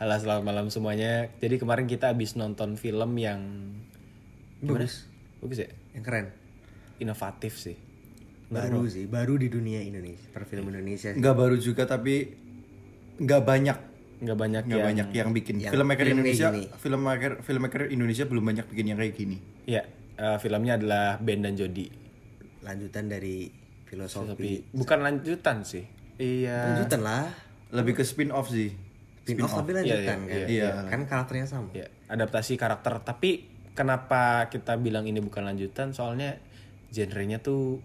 Halo selamat malam semuanya. Jadi kemarin kita habis nonton film yang gimana? Bagus. Bagus ya? Yang keren. Inovatif sih. Baru sih, baru di dunia Indonesia, perfilm Indonesia. nggak baru juga tapi nggak banyak Nggak banyak nggak yang banyak yang bikin yang filmmaker film Indonesia gini. filmmaker filmmaker Indonesia belum banyak bikin yang kayak gini Ya, eh, filmnya adalah Ben dan Jody. Lanjutan dari filosofi. Tapi bukan lanjutan sih. Iya. Lanjutan lah. lebih ke spin off sih Spin off tapi lanjutan Iya, kan. iya, iya. Kan karakternya sama. Ya, adaptasi karakter. Tapi kenapa kita bilang ini bukan lanjutan? Soalnya genrenya tuh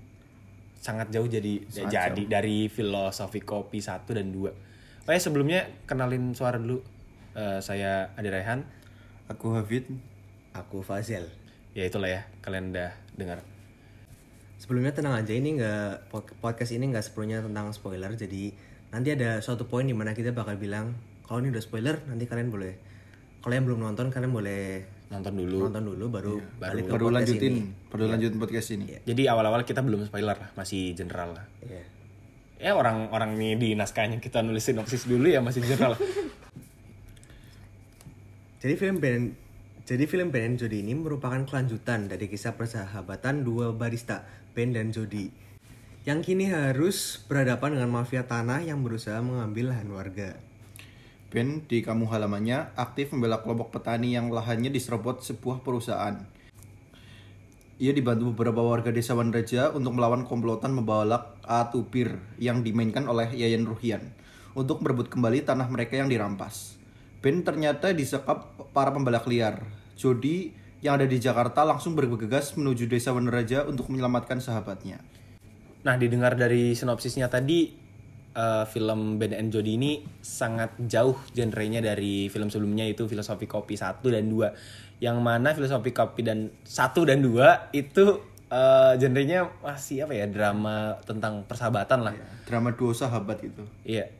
sangat jauh jadi ya, jadi dari filosofi kopi satu dan dua. Oh ya sebelumnya kenalin suara dulu. Eh, saya Adi Rehan. aku Hafid Aku Fazel. Ya itulah ya kalian udah dengar. Sebelumnya tenang aja ini nggak pod- podcast ini nggak sepenuhnya tentang spoiler. Jadi nanti ada suatu poin di mana kita bakal bilang kalau ini udah spoiler nanti kalian boleh kalau yang belum nonton kalian boleh Nonton dulu. nonton dulu baru balik ke perlu podcast lanjutin ini. perlu lanjutin podcast ini Jadi awal-awal kita belum spoiler lah, masih general lah. Iya. Ya orang-orang nih di naskahnya kita nulis sinopsis dulu ya masih general. Jadi film Ben jadi film Ben and Jody ini merupakan kelanjutan dari kisah persahabatan dua barista, Ben dan Jody. Yang kini harus berhadapan dengan mafia tanah yang berusaha mengambil lahan warga. Ben di kampung halamannya aktif membela kelompok petani yang lahannya diserobot sebuah perusahaan ia dibantu beberapa warga desa Wanreja untuk melawan komplotan membalak Atupir yang dimainkan oleh Yayan Ruhian untuk merebut kembali tanah mereka yang dirampas. Ben ternyata disekap para pembalak liar. Jody yang ada di Jakarta langsung bergegas menuju desa Wanreja untuk menyelamatkan sahabatnya. Nah, didengar dari sinopsisnya tadi, eh, film Ben and Jody ini sangat jauh genrenya dari film sebelumnya itu filosofi kopi 1 dan 2. Yang mana filosofi kopi dan 1 dan 2 itu eh, genrenya masih apa ya, drama tentang persahabatan lah. Drama dua sahabat itu. Iya.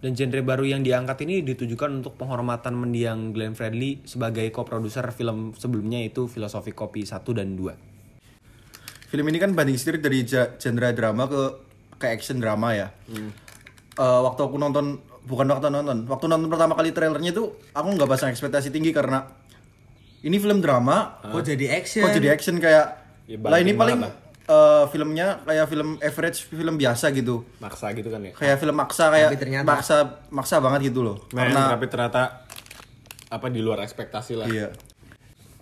Dan genre baru yang diangkat ini ditujukan untuk penghormatan mendiang Glenn Fredly sebagai co-produser film sebelumnya itu filosofi kopi 1 dan 2. Film ini kan banding setir dari genre drama ke ke action drama ya. Eh, waktu aku nonton bukan waktu nonton, waktu nonton pertama kali trailernya tuh aku nggak pasang ekspektasi tinggi karena ini film drama, Kok jadi action? kok jadi action kayak Ya, lah ini paling eh, filmnya kayak film average film biasa gitu. Maksa gitu kan ya. Kayak film maksa kayak Tapi ternyata- maksa maksa banget gitu loh. Men, karena tapi ternyata apa di luar ekspektasi lah. Iya.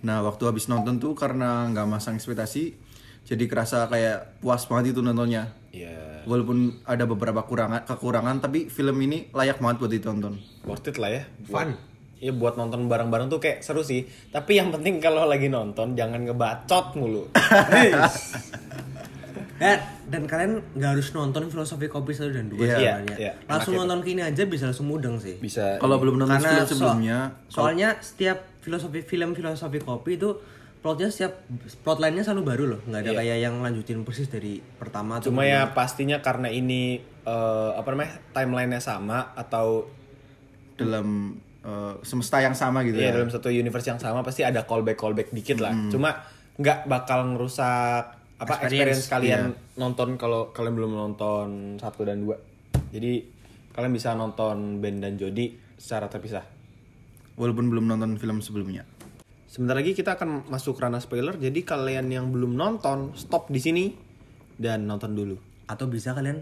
Nah waktu habis nonton tuh karena nggak masang ekspektasi, jadi kerasa kayak puas banget itu nontonnya. Iya. Walaupun ada beberapa kurangan kekurangan, tapi film ini layak banget buat ditonton. Worth it lah ya. Fun. Iya buat nonton bareng-bareng tuh kayak seru sih. Tapi yang penting kalau lagi nonton jangan ngebacot mulu. Dan, dan kalian nggak harus nonton filosofi kopi satu dan dua Iya, sebenarnya. iya. Langsung Enak nonton kini aja bisa langsung mudeng sih. Bisa. Kalau belum nonton Karena film so- sebelumnya, soalnya setiap filosofi film filosofi kopi itu plotnya setiap plotline-nya selalu baru loh, nggak ada kayak yang lanjutin persis dari pertama. Cuma ya pastinya karena ini eh, apa namanya timelinenya sama atau dalam eh, semesta yang sama gitu Iya ya. dalam satu universe yang sama pasti ada callback callback dikit lah. Cuma nggak bakal ngerusak apa experience, kalian nonton kalau kalian belum nonton satu dan dua. Jadi kalian bisa nonton Ben dan Jody secara terpisah. Walaupun belum nonton film sebelumnya. Sebentar lagi kita akan masuk ranah spoiler. Jadi kalian yang belum nonton stop di sini dan nonton dulu. atau bisa kalian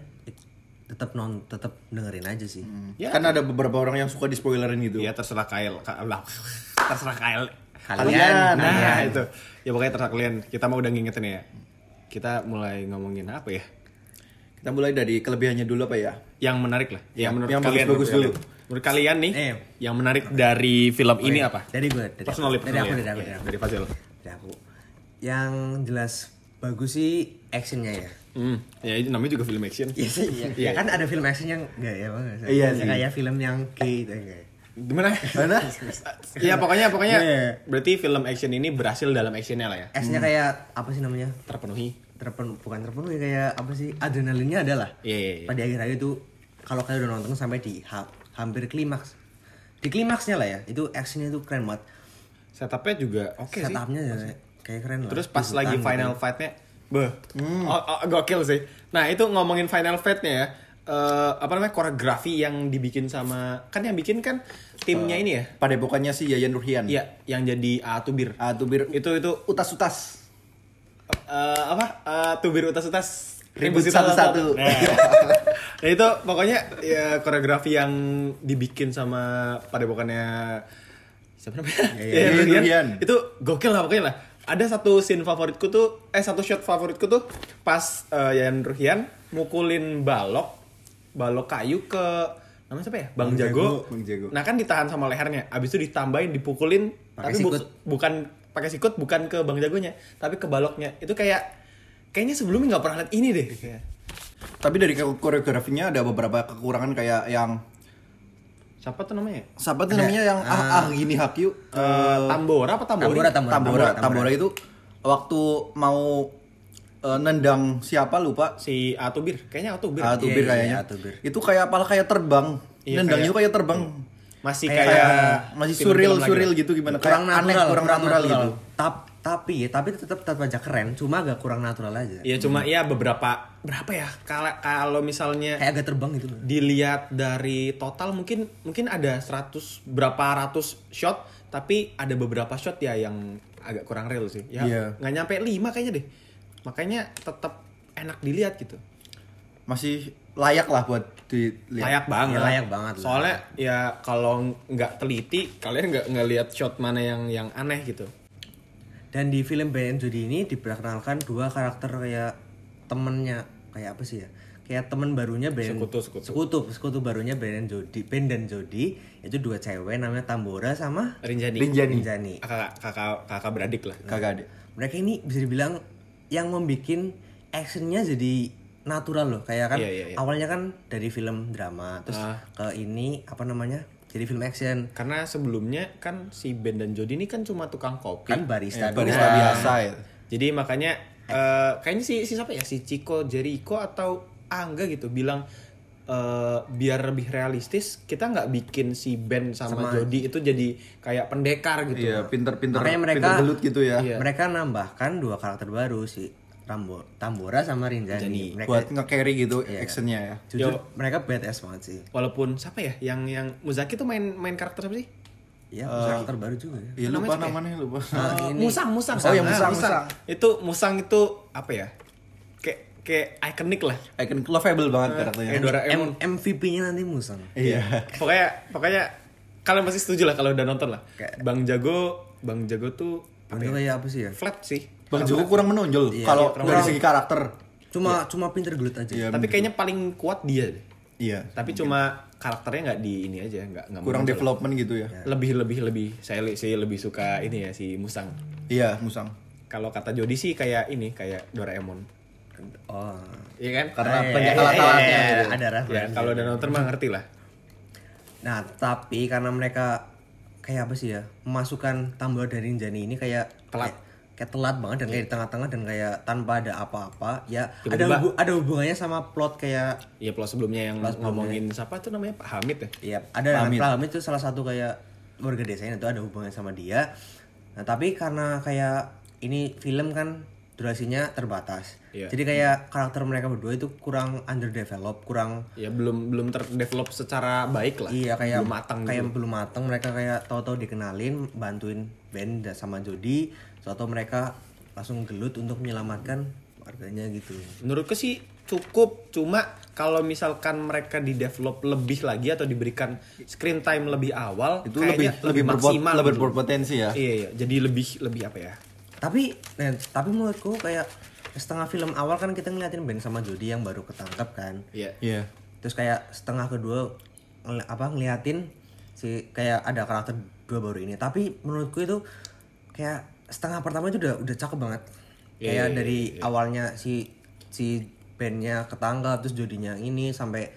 tetap non tetap dengerin aja sih. Ya. Kan ada beberapa orang yang suka di spoilerin gitu. Ya terserah kalian. Ka- lah, terserah kalian. Kalian, Nah, itu. Ya pokoknya terserah kalian. Kita mau udah ngingetin ya. Kita mulai ngomongin apa ya? Kita mulai dari kelebihannya dulu apa ya? yang menarik lah yang menurut yang kalian menurut dulu. menurut kalian nih Eh. yang menarik dari film ini apa Dari gue, dari personally aku, dari aku, dari aku, Iya, dari aku. dari Fazil Dari aku. Yang jelas bagus sih actionnya ya. hmm. ya itu namanya juga film action Iya sih, iya. Ya kan ada film action yang enggak ya banget. Iya Yang sih. Kayak film yang gay gitu enggak. gimana Mana? ya pokoknya pokoknya Iya. berarti film action ini berhasil dalam actionnya lah ya S-nya kayak apa sih namanya? terpenuhi Terpen bukan terpenuhi kayak apa sih? Adrenalinnya ada lah. Iya, iya, iya. Pada akhir-akhir itu kalau kalian udah nonton sampai di ha- hampir klimaks. Di klimaksnya lah ya, itu actionnya itu keren banget. setupnya juga oke sih Setupnya ya, kayak keren lah. terus pas lagi final gitu. fightnya beh oh, oh, gokil sih nah itu ngomongin final fightnya ya eh, apa namanya koreografi yang dibikin sama kan yang bikin kan timnya ini ya Padepokannya si Yayan Ruhian. Iya, yang jadi A Tubir. Ah, tuh bir Itu itu utas-utas. Eh, apa? Eh, tubir utas utas Ribut satu-satu. Nah, nah, itu pokoknya ya koreografi yang dibikin sama padepokannya siapa namanya? Ya, ya, Ya. Ruhian. Itu gokil lah pokoknya lah. Ada satu scene favoritku tuh, eh satu shot favoritku tuh pas eh, Yayan Ruhian mukulin balok, balok kayu ke namanya siapa ya? Bang, Bang Jago. Jago, Bang Jago. Nah kan ditahan sama lehernya, abis itu ditambahin, dipukulin, Pakai tapi bu- bukan pakai sikut, bukan ke Bang Jagonya, tapi ke baloknya. Itu kayak kayaknya sebelumnya nggak pernah lihat ini deh. Kayak, Tapi dari koreografinya ada beberapa kekurangan kayak yang Siapa tuh namanya? siapa tuh namanya yang ah, ah gini Hakyu Eh, Tambora apa Tambori? Tambora, Tambora. Tambora, Tambora itu waktu mau eh, nendang siapa lupa Si Atubir, kayaknya Atubir. Ah, Tubir iya, kayaknya. iya, Tubir. Itu kayak apalah kayak terbang. Iya, Nendangnya kayak- kayak terbang. Masih Kayak- kayak, masih surreal surreal gitu gimana kurang kayak aneh, natural, kurang natural, gitu. Tap- tapi ya, tapi tetap tetap aja keren, cuma agak kurang natural aja. Iya cuma ya beberapa berapa ya kalau kalau misalnya Kayak agak terbang gitu. dilihat dari total mungkin mungkin ada 100 berapa ratus shot tapi ada beberapa shot ya yang agak kurang real sih ya Iya. nggak nyampe 5 kayaknya deh makanya tetap enak dilihat gitu Masih layak lah buat dilihat. layak banget Ya, layak banget lah. soalnya ya kalau nggak teliti kalian nggak nggak lihat shot mana yang yang aneh gitu Dan di film Ben Jody ini diperkenalkan dua karakter kayak temennya kayak apa sih ya? Kayak temen barunya Ben Sekutu, sekutu. sekutu, sekutu barunya Ben and Jody, Ben dan Jody itu dua cewek namanya Tambora sama Rinjani Rinjani. Rinjani. kakak kakak kakak beradik lah Kagak ada. Mereka ini bisa dibilang yang membuat actionnya jadi natural loh kayak kan Iya, iya, iya. awalnya kan dari film drama terus Ah. ke ini apa namanya jadi film action karena sebelumnya kan si Ben dan Jody ini kan cuma tukang kopi kan barista doang. barista biasa ya. Jadi makanya eh, kayaknya si, si siapa ya si Chico Jericho atau Angga gitu bilang eh, biar lebih realistis kita nggak bikin si Ben sama, Jody itu jadi kayak pendekar gitu. Iya, pinter-pinter Makanya mereka- pinter gelut gitu ya. Iya. mereka nambahkan dua karakter baru si Rambo Tambora sama Rinjani Rinjani. mereka Buat nge-carry gitu actionnya ya. jujur Yo. mereka badass banget sih Walaupun siapa ya yang yang Muzaki tuh main main karakter apa sih? ya karakter baru juga ya Iya lupa Namanya ya? namanya lupa. Eh, musang, musang. Oh, iya, Ah, Musang, Musang. Itu Musang itu apa ya? Kayak kayak ikonik lah. Icon lovable banget karakternya. Kayak Doraemon. M- MVP-nya nanti Musang Iya. pokoknya pokoknya kalian pasti setuju lah kalau udah nonton lah. Kayak- Bang Jago, Bang Jago tuh apa itu ya? kayak apa sih ya flat sih. Bang Joko kurang menonjol Iya, kalau kurang dari segi karakter. cuma cuma pinter gelut aja Iya, Tapi kayaknya paling kuat dia deh. Iya. Tapi cuma karakternya nggak di ini aja, nggak nggak Kurang menonjol. development gitu ya. Lebih lebih lebih saya saya lebih suka ini ya si Musang. Iya, Musang. Kalau kata Jody sih kayak ini kayak Doraemon. oh Iya kan? Karena Eh, banyak eh, alat-alatnya eh, gitu. ada Ya referensi. kalau udah nonton mah ngerti lah. Nah, tapi karena mereka kayak apa sih ya? Memasukkan tambah dari Rinjani ini kayak Telat. Kayak, kayak telat banget dan kayak di tengah-tengah dan kayak tanpa ada apa-apa. Ya, ada Tiba-tiba. hubu- ada hubungannya sama plot kayak Iya plot sebelumnya yang ngomongin siapa tuh namanya Pak Hamid ya? Iya, ada Pamit. Paham itu salah satu kayak warga desanya itu ada hubungannya sama dia. Nah, tapi karena kayak ini film kan durasinya terbatas. Iya. Jadi kayak karakter mereka berdua itu kurang underdeveloped, kurang Ya belum belum terdevelop secara baik lah. Iya kayak belum matang kayak gitu. belum matang mereka kayak tahu-tahu dikenalin bantuin Ben sama Jody atau mereka langsung gelut untuk menyelamatkan warganya gitu. Menurutku sih cukup cuma kalau misalkan mereka di develop lebih lagi atau diberikan screen time lebih awal Itu lebih lebih berpot- maksimal lebih gitu. berpotensi ya. Iya, iya, jadi lebih lebih apa ya? Tapi nah, tapi menurutku kayak setengah film awal kan kita ngeliatin Ben sama Jody yang baru ketangkap kan. Iya. Iya. Terus kayak setengah kedua ngel- apa ngeliatin si kayak ada karakter dua baru ini. Tapi menurutku itu kayak setengah pertama itu udah udah cakep banget. Iya, kayak iya, dari awalnya si si bandnya ketangkap terus jodinya ini sampai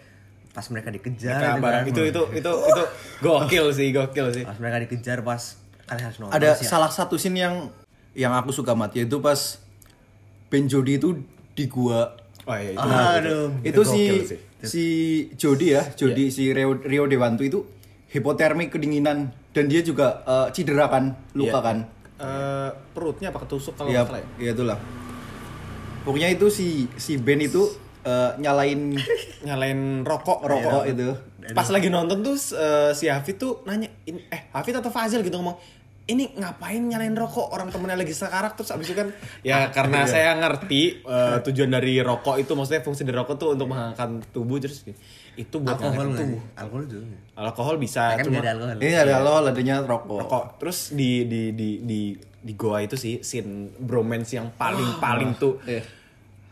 pas mereka dikejar Mereka gitu kan. itu itu itu itu gokil sih, gokil sih. pas mereka dikejar pas kalian harus nonton Ada sih. salah satu scene yang yang aku suka mati yaitu pas Ben Jody itu di gua. Oh iya itu. Aduh, itu si sih. si Jody ya, Jody si Rio, Rio Dewanto itu hipotermi kedinginan dan dia juga eh, cedera kan, luka Iya. kan. Eh, perutnya apa ketusuk kalau nggak salah ya? iya itulah. Pokoknya itu si si Ben itu eh, nyalain nyalain rokok rokok Iya. itu. pas lagi nonton tuh eh, si Hafid tuh nanya "In- eh Hafid atau Fazil gitu ngomong ini ngapain nyalain rokok? Orang temennya lagi sekarat terus abis itu kan ya karena saya ngerti eh, tujuan dari rokok itu maksudnya fungsi dari rokok tuh untuk menghangatkan tubuh terus itu buat alkohol tubuh. Alkohol juga alkohol bisa kan cuma nggak ada alkohol. Ini ada lo adanya rokok. rokok. Terus di di di di di goa itu sih scene bromance yang paling paling tuh. Iya.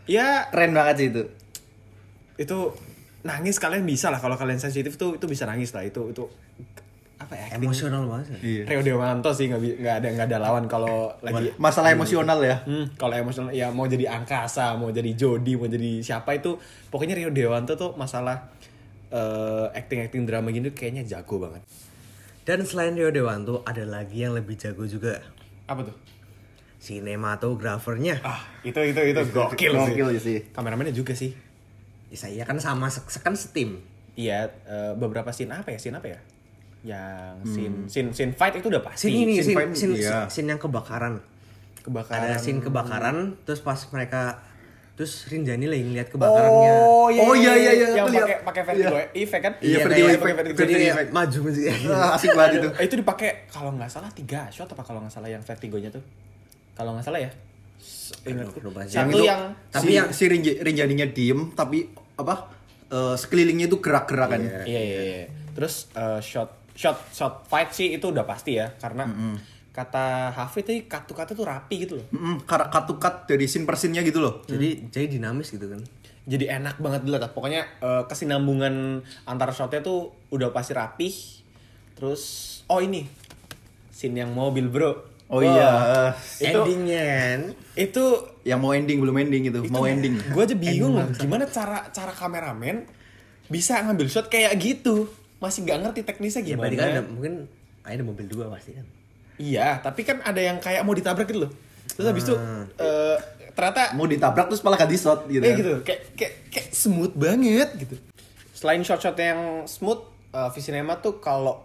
ya Keren banget sih itu. itu nangis kalian bisa lah kalau kalian sensitif tuh itu bisa nangis lah itu itu apa ya acting? Emosional banget Iya. Rio Dewanto sih nggak nggak ada nggak ada lawan kalau lagi Masalah emosional ya. hmm, kalau emosional ya mau jadi angkasa mau jadi Jody mau jadi siapa itu pokoknya Rio Dewanto tuh masalah acting acting drama gini kayaknya jago banget. Dan selain Rio Dewanto ada lagi yang lebih jago juga. Apa tuh? Sinematografernya. Ah itu itu itu gokil, Gokil sih. sih. kameramennya juga sih. Ya, saya kan sama se- kan setim. Iya eh, beberapa scene apa ya? Scene apa ya yang scene scene scene fight itu udah pasti scene ini scene scene, fight, scene, iya. scene yang kebakaran kebakaran ada scene kebakaran terus pas mereka terus Rinjani lagi ngeliat kebakarannya Oh iya Oh, iya, iya, iya, Yang pakai pakai vertigo ya? Effect kan? Iya, kayak- vertigo effect. vertigo jadi effect. maju maju Ah, asik banget itu. Eh, itu dipakai kalau nggak salah tiga shot apa kalau nggak salah yang vertigonya tuh? Kalau nggak salah ya. Ingatku. Satu itu yang tapi si- yang si Rinja, Rinjaninya diem tapi apa eh, sekelilingnya itu gerak-gerak kan. iya iya iya. Terus eh, shot shot shot fight sih itu udah pasti ya karena kata Hafid tadi katu-katu tuh rapi gitu loh. Mm-mm, kar- cut-to-cut dari scene per scene-nya gitu loh. jadi jadi dinamis gitu kan Jadi enak banget dulu lah. Pokoknya eh, kesinambungan antara shotnya tuh udah pasti rapih. Terus oh ini scene yang mobil bro. Oh iya, Itu endingnya kan itu yang mau ending belum ending itu, mau ending. gue aja bingung loh gimana cara cara kameramen bisa ngambil shot kayak gitu masih nggak ngerti teknisnya ya gimana berarti kan ada, mungkin ada mobil dua pasti kan? Iya tapi kan ada yang kayak mau ditabrak gitu loh. Terus habis itu eh, ternyata Mau ditabrak terus malah ganti shot gitu. eh kan. gitu. Kayak kayak kayak smooth banget gitu. Selain shot-shot yang smooth uh, Visinema tuh kalau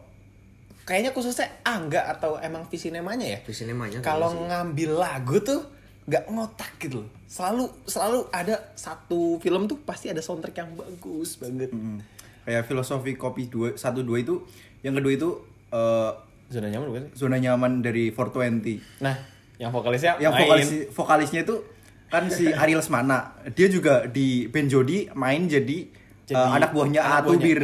kayaknya khususnya Angga atau emang Visinemanya ya? Visinemanya kalau ngambil lagu tuh nggak ngotak gitu loh. Selalu selalu ada satu film tuh pasti ada soundtrack yang bagus banget. Mm. Kayak filosofi kopi dua satu dua itu, yang kedua itu eh, zona nyaman bukan sih zona nyaman dari 420. nah yang vokalisnya Yang main. vokalis vokalisnya itu kan si Ariel Semana. Dia juga di Ben Jody main jadi, Jadi eh, anak buahnya Atubir.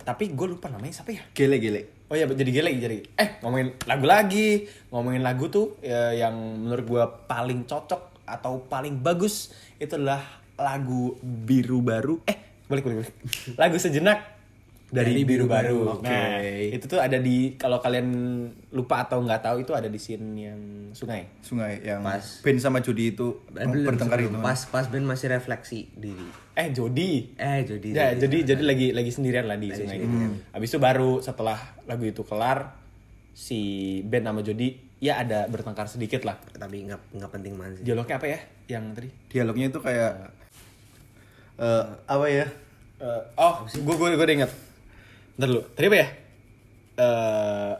tapi gue lupa namanya siapa ya Gele-gele. Oh iya jadi gele jadi eh ngomongin lagu lagi ngomongin lagu tuh ya, yang menurut gua paling cocok atau paling bagus itu adalah lagu biru baru eh balik balik, balik. lagu sejenak dari, Dari biru, baru. Baru, oke. Nah itu tuh ada di kalau kalian lupa atau nggak tahu itu ada di scene yang sungai. Sungai yang Pas. Ben sama Jody itu Eh, bertengkar itu. pas pas Ben masih refleksi diri Eh Jody. eh jadi Ya, jadi jadi lagi lagi sendirian lah di sungai itu. Habis itu baru setelah lagu itu kelar si Ben sama Jody ya ada bertengkar sedikit lah. tapi nggak nggak penting banget sih Dialognya apa ya? Yang tadi? Dialognya itu kayak eh apa ya? Eh, oh, gue gue gue inget. Ntar dulu. Tadi apa ya? Eh,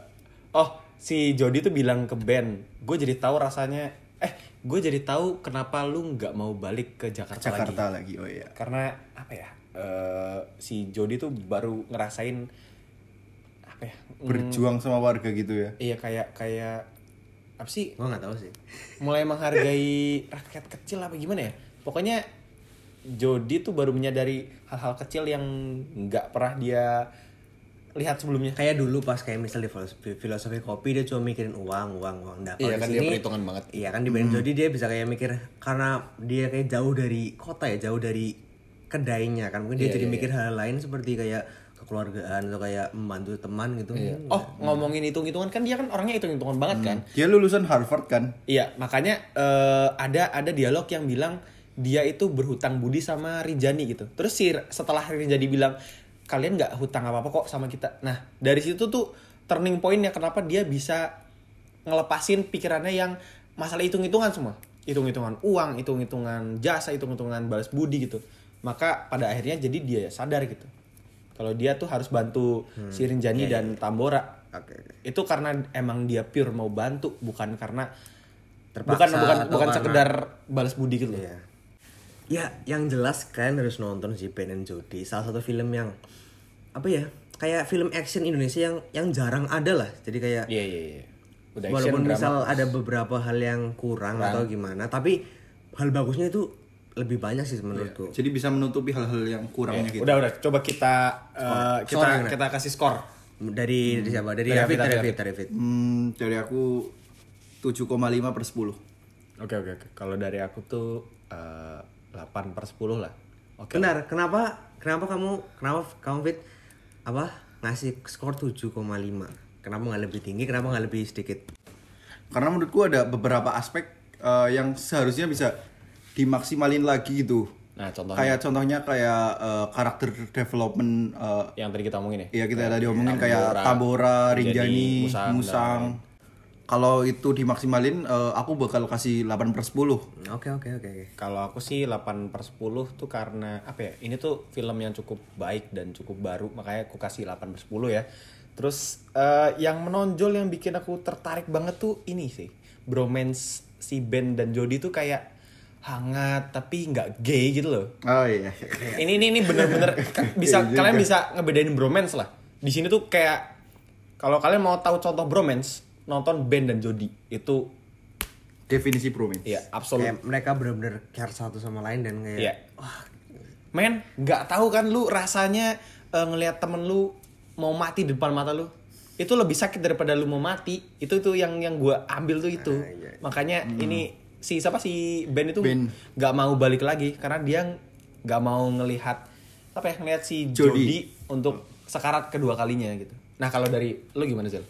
oh, si Jody tuh bilang ke Ben, gue jadi tahu rasanya. Eh, gue jadi tahu kenapa lu nggak mau balik ke Jakarta, lagi. Jakarta lagi. Oh iya. Karena apa ya? Eh, si Jody tuh baru ngerasain apa ya? mm, Berjuang sama warga gitu ya. Iya kayak kayak apa sih? gua nggak tahu sih mulai menghargai rakyat kecil apa gimana ya pokoknya Jody tuh baru menyadari hal-hal kecil yang nggak pernah dia lihat sebelumnya. Kayak dulu pas kayak misalnya di filosofi, filosofi kopi dia cuma mikirin uang uang uang. Nah, Iya kan, di dia sini- perhitungan banget. iya kan di Ben Jody dia bisa kayak mikir karena dia kayak jauh dari kota ya jauh dari kedainya kan. Mungkin dia Iya, jadi mikir hal lain seperti kayak kekeluargaan atau kayak membantu teman gitu. Oh ngomongin hitung-hitungan kan dia kan orangnya hitung-hitungan banget kan? Dia lulusan Harvard kan? iya makanya eh, ada ada dialog yang bilang dia itu berhutang budi sama Rinjani gitu. Terus si setelah Rinjani bilang kalian nggak hutang apa apa kok sama kita. Nah dari situ tuh turning pointnya kenapa dia bisa ngelepasin pikirannya yang masalah hitung-hitungan semua. Hitung-hitungan uang hitung-hitungan jasa hitung-hitungan balas budi gitu. Maka pada akhirnya jadi dia sadar gitu. Kalau dia tuh harus bantu si Rinjani dan Tambora. Oke oke. itu karena emang dia pure mau bantu bukan karena Terpaksa bukan bukan bukan karena- sekedar balas budi gitu loh. Iya. Ya, yang jelas kalian harus nonton sih Ben and Jody. Salah satu film yang apa ya? Kayak film action Indonesia yang yang jarang ada lah. Jadi kayak Iya iya iya. Udah action walaupun drama. misal ada beberapa hal yang kurang atau gimana, tapi hal bagusnya itu lebih banyak sih menurutku. Jadi bisa menutupi hal-hal yang kurangnya gitu. Udah udah coba kita eh, kita Skor gimana? kita kasih skor. Dari dari siapa? Dari Dari David, dari David. Dari David. Hmm, dari aku 7,5 per 10. Oke oke oke. Kalau dari aku tuh eh, 8 per 10 lah. Oke. Benar, kenapa kenapa kamu kenapa kamu Fit apa ngasih skor 7,5? Kenapa nggak lebih tinggi? Kenapa nggak lebih sedikit? Karena menurutku ada beberapa aspek eh, yang seharusnya bisa dimaksimalin lagi gitu. Nah, contohnya Kayak contohnya kayak eh, karakter development eh, yang tadi kita omongin ya. Iya kita tadi omongin kayak Tabora, Rinjani, Musang, Musang. Kalau itu dimaksimalin, eh, aku bakal kasih 8 per 10. Oke oke oke oke. Kalau aku sih 8 per 10 tuh karena apa ya? Ini tuh film yang cukup baik dan cukup baru, makanya aku kasih 8 per 10 ya. Terus eh, yang menonjol yang bikin aku tertarik banget tuh ini sih. Bromance si Ben dan Jody tuh kayak hangat tapi nggak gay gitu loh. Oh iya. Ini ini ini bener-bener ka- bisa kalian bisa ngebedain bromance lah. Di sini tuh kayak kalau kalian mau tahu contoh bromance, nonton Ben dan Jody. Itu Definisi bromance. ya absolut Kayak mereka benar-benar care satu sama lain dan kayak Iya. Men, nggak tahu kan lu rasanya eh, ngelihat temen lu mau mati di depan mata lu. Itu lebih sakit daripada lu mau mati. Itu tuh yang yang gua ambil tuh itu. Makanya ini si siapa si Ben itu Ben. nggak mau balik lagi karena dia nggak mau ngelihat apa ya ngelihat si Jody. Jody untuk sekarat kedua kalinya gitu. Nah, kalau dari lu gimana, Zel?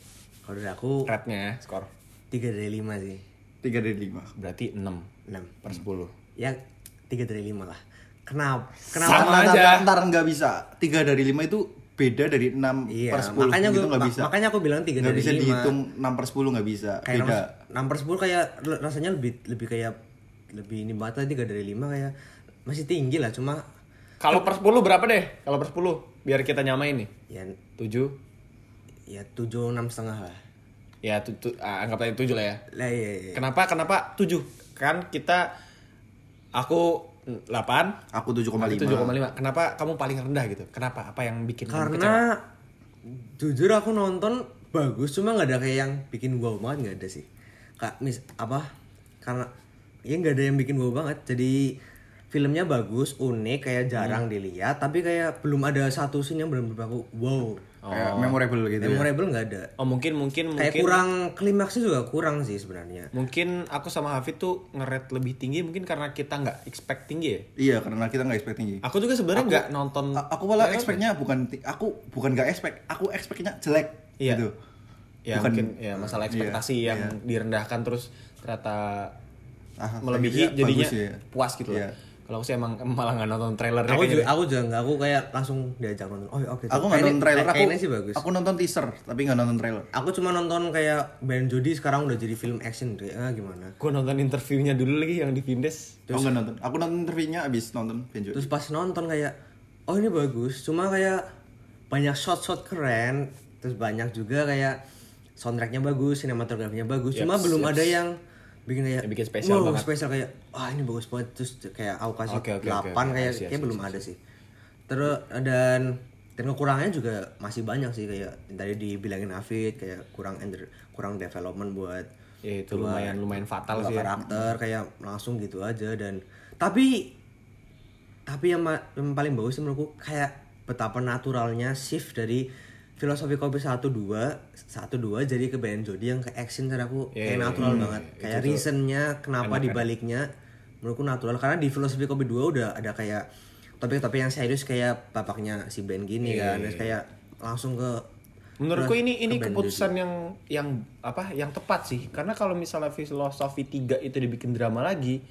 Kalau dari aku Rate-nya skor. 3 dari 5 sih. 3 dari 5. Berarti 6 6. per 10. Ya 3 dari 5 lah. Kenapa? Kenapa? Sama Ntar, aja. ntar nggak bisa. 3 dari 5 itu beda dari 6 Iya, per 10 makanya gitu ma- bisa. makanya aku bilang 3 Nggak dari bisa 5. dihitung 6 per 10 nggak bisa. Kayak beda. 6 per 10 kayak rasanya lebih lebih kayak lebih ini banget 3 dari 5 kayak masih tinggi lah cuma Kalau per 10 berapa deh? Kalau per 10 biar kita nyamain nih. ya 7 ya 7 6 setengah lah. Ya, tu, tu, ah, anggap aja 7 lah ya. Lah iya, iya. Kenapa? Kenapa 7? Kan kita aku 8, Aku 7,5. 7,5. Kenapa kamu paling rendah gitu? Kenapa? Apa yang bikin kamu kecewa? Karena jujur aku nonton bagus cuma nggak ada kayak yang bikin wow banget nggak ada sih. Kak mis apa? Karena ya nggak ada yang bikin wow banget. Jadi filmnya bagus, unik, kayak jarang dilihat. Tapi kayak belum ada satu scene yang benar-benar aku wow. Kayak memorable gitu ya. Memorable nggak ada. Oh, mungkin mungkin Kayak mungkin kurang klimaksnya juga kurang sih sebenarnya. mungkin aku sama Hafid tuh ngeret lebih tinggi mungkin karena kita nggak expect tinggi ya. Iya, karena kita nggak expect tinggi. Aku juga sebenarnya nggak nonton aku malah expectnya bukan aku bukan nggak expect, aku expectnya jelek Iya. gitu. ya Bukan- mungkin ya masalah ekspektasi iya, yang direndahkan terus ternyata Ah, melebihi jadinya bagus ya. puas gitu Iya. lah. Kalau aku sih emang malah nggak nonton trailernya Aku juga, deh. aku juga nggak, aku kayak langsung diajak nonton. Oh oke. Aku nggak nonton trailer, aku sih bagus. aku nonton teaser tapi nggak nonton trailer. Aku cuma nonton kayak Ben Jody sekarang udah jadi film action kayak ah, gimana. Gue nonton interviewnya dulu lagi yang di Vindes. Aku nggak nonton. Aku nonton interviewnya abis nonton Benjo. Terus pas nonton kayak oh ini bagus, cuma kayak banyak shot-shot keren, terus banyak juga kayak soundtracknya bagus, sinematografinya bagus, cuma Yaps, belum ada yang bikin kayak bikin spesial wow, banget. spesial kayak wah ini bagus banget terus kayak aku kasih Oke, oke, 8 oke, oke. kayak kayak belum ada sih. Terus dan dan kekurangannya juga masih banyak sih kayak tadi dibilangin Afid kayak kurang enter- kurang development buat Ya itu lumayan lumayan fatal sih. Ya. karakter kayak langsung gitu aja dan tapi tapi yang, yang paling bagus sih menurutku kayak betapa naturalnya shift dari filosofi kopi satu dua satu dua jadi ke Ben Jody yang ke action cara aku. Iya, kayak iya, natural iya. banget. Kayak reasonnya kenapa enak, dibaliknya menurutku natural. Karena di filosofi kopi dua udah ada kayak topik-topik yang serius kayak bapaknya si Ben gini Iya, kan. terus kayak langsung ke Menurutku ini ini ke keputusan yang yang apa yang tepat sih. Karena kalau misalnya filosofi 3 itu dibikin drama lagi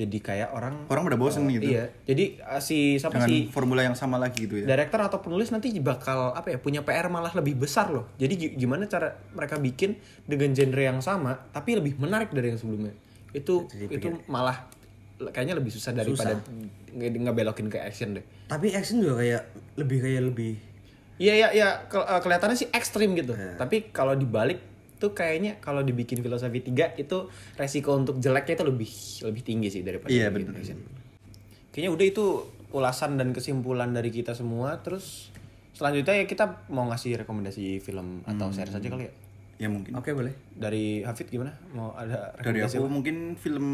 jadi kayak orang Orang udah bosen gitu. Iya. Jadi uh, si siapa Dengan sih formula yang sama lagi gitu ya. director atau penulis nanti bakal apa ya punya PR malah lebih besar loh. Jadi gi- gimana cara mereka bikin dengan genre yang sama tapi lebih menarik dari yang sebelumnya. Itu itu malah kayaknya lebih susah daripada nge- ngebelokin ke action deh. tapi action juga kayak lebih kayak lebih Iya ya ya ke- eh, kelihatannya sih ekstrim gitu. Tapi kalau dibalik tuh kayaknya kalau dibikin filosofi 3 itu resiko untuk jeleknya itu lebih lebih tinggi sih daripada Iya, bikin bener. kayaknya udah itu ulasan dan kesimpulan dari kita semua. Terus selanjutnya ya kita mau ngasih rekomendasi film atau series aja kali ya. Ya mungkin. Oke boleh. Dari Hafid gimana? Mau ada Dari rekomendasi aku apa? mungkin film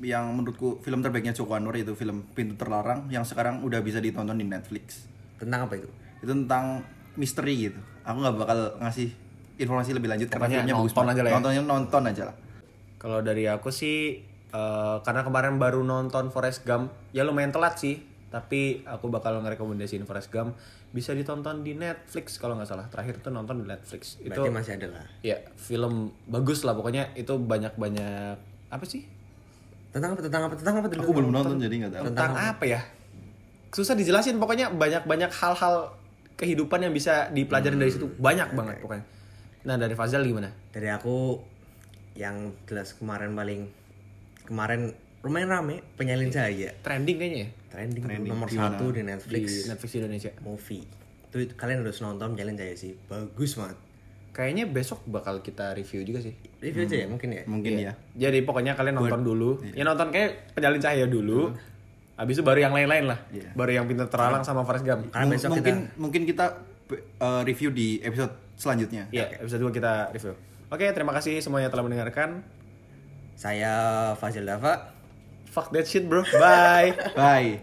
yang menurutku film terbaiknya Joko Anwar itu film Pintu Terlarang yang sekarang udah bisa ditonton di Netflix. Tentang apa itu? Itu tentang misteri gitu. Aku nggak bakal ngasih informasi lebih lanjut karena Pokoknya filmnya bagus nonton banget. aja lah ya. Nontonnya nonton aja lah. Kalau dari aku sih eh, karena kemarin baru nonton Forrest Gump, ya lumayan telat sih. Tapi aku bakal ngerekomendasiin Forrest Gump bisa ditonton di Netflix kalau nggak salah. Terakhir tuh nonton di Netflix. Itu Berarti masih ada lah. ya film bagus lah pokoknya itu banyak-banyak apa sih? Tentang apa? Tentang apa? Tentang apa? dulu? Aku belum nonton jadi nggak tahu. Tentang apa ya? Susah dijelasin pokoknya banyak-banyak hal-hal kehidupan yang bisa dipelajarin dari situ. Banyak banget pokoknya. Nah, dari Fazal gimana? Dari aku yang jelas kemarin paling kemarin lumayan rame penyalin cahaya Trending kayaknya ya trending, Trending. nomor Di satu di di Netflix Netflix Indonesia. movie itu kalian harus nonton penyalin cahaya sih bagus banget Kayaknya besok bakal kita review juga sih. review aja ya mungkin ya Mungkin ya. Jadi pokoknya kalian nonton dulu. Ya nonton kayak penyalin cahaya dulu. Habis itu baru yang lain-lain lah. Iya. Baru yang pintar terlalang sama Forrest Gump. karena M- besok mungkin kita mungkin kita uh, review di episode selanjutnya. Iya, episode 2 kita review. Oke, terima kasih semuanya telah mendengarkan. saya Fazil Dava Fuck that shit, bro. Bye. Bye.